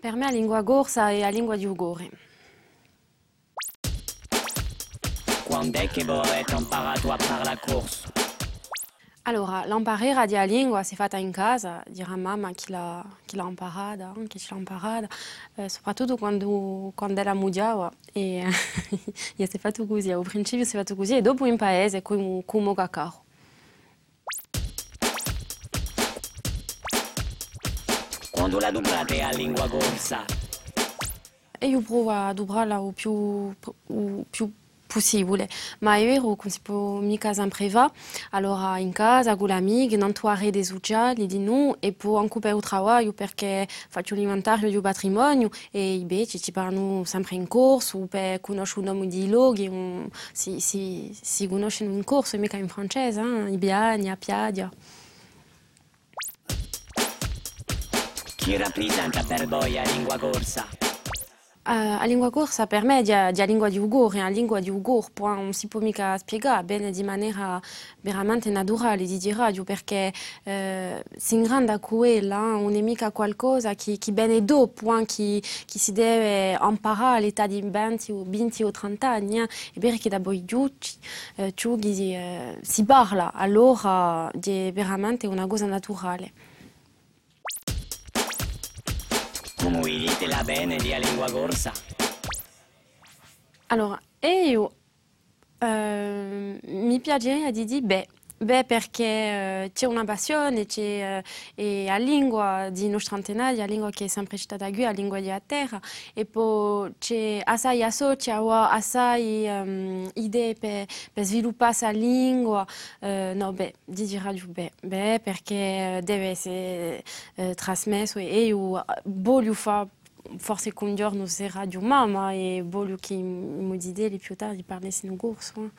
Per me la lingua gorsa è la lingua di Ugore. Che avete imparato a fare la corsa? Allora, l'imparare lingua si è fatta in casa, dirà mamma chi l'ha, chi l'ha imparata, anche chi l'ha imparata, eh, soprattutto quando, quando era mugiava. E si è fatto così, al principio si è fatto così e dopo in paese come, come cacao. Quando la dublate a lingua corsa? E io provo a più, più possibile, ma vero che si può mica sempre va, allora in casa con l'amico, non trovare dei sociali di noi e poi anche per il lavoro perché faccio l'inventario patrimonio e invece ci parlano sempre in corso conoscere un nome di luoghi, si, si, si conoscono in corso, mica in francese, eh? i biani, a. Chi rappresenta per voi la lingua corsa? Uh, la lingua corsa per me è la lingua di Ugur, è la lingua di Ugur, poi non si può mica spiegare bene di maniera veramente naturale di di radio perché uh, si ingranda quella, non è mica qualcosa che, che bene dopo, eh, che, che si deve imparare all'età di 20 o, 20 o 30 anni, eh. è vero che da voi tutti uh, si parla, allora è veramente una cosa naturale. Come dite la bene di la lingua corsa? Allora, io eh, mi piacerebbe di dire beh, beh perché eh, c'è una passione, c'è eh, la lingua di nostra antenati, la lingua che è sempre stata qui, la lingua della terra, e poi c'è assai associa, assai um, idee per, per sviluppare questa lingua. Eh, no, beh, di dire beh, beh, perché deve essere eh, trasmesso e io voglio fare forse con un giorno sarà di mamma e voglio che mi dite più tardi in corso.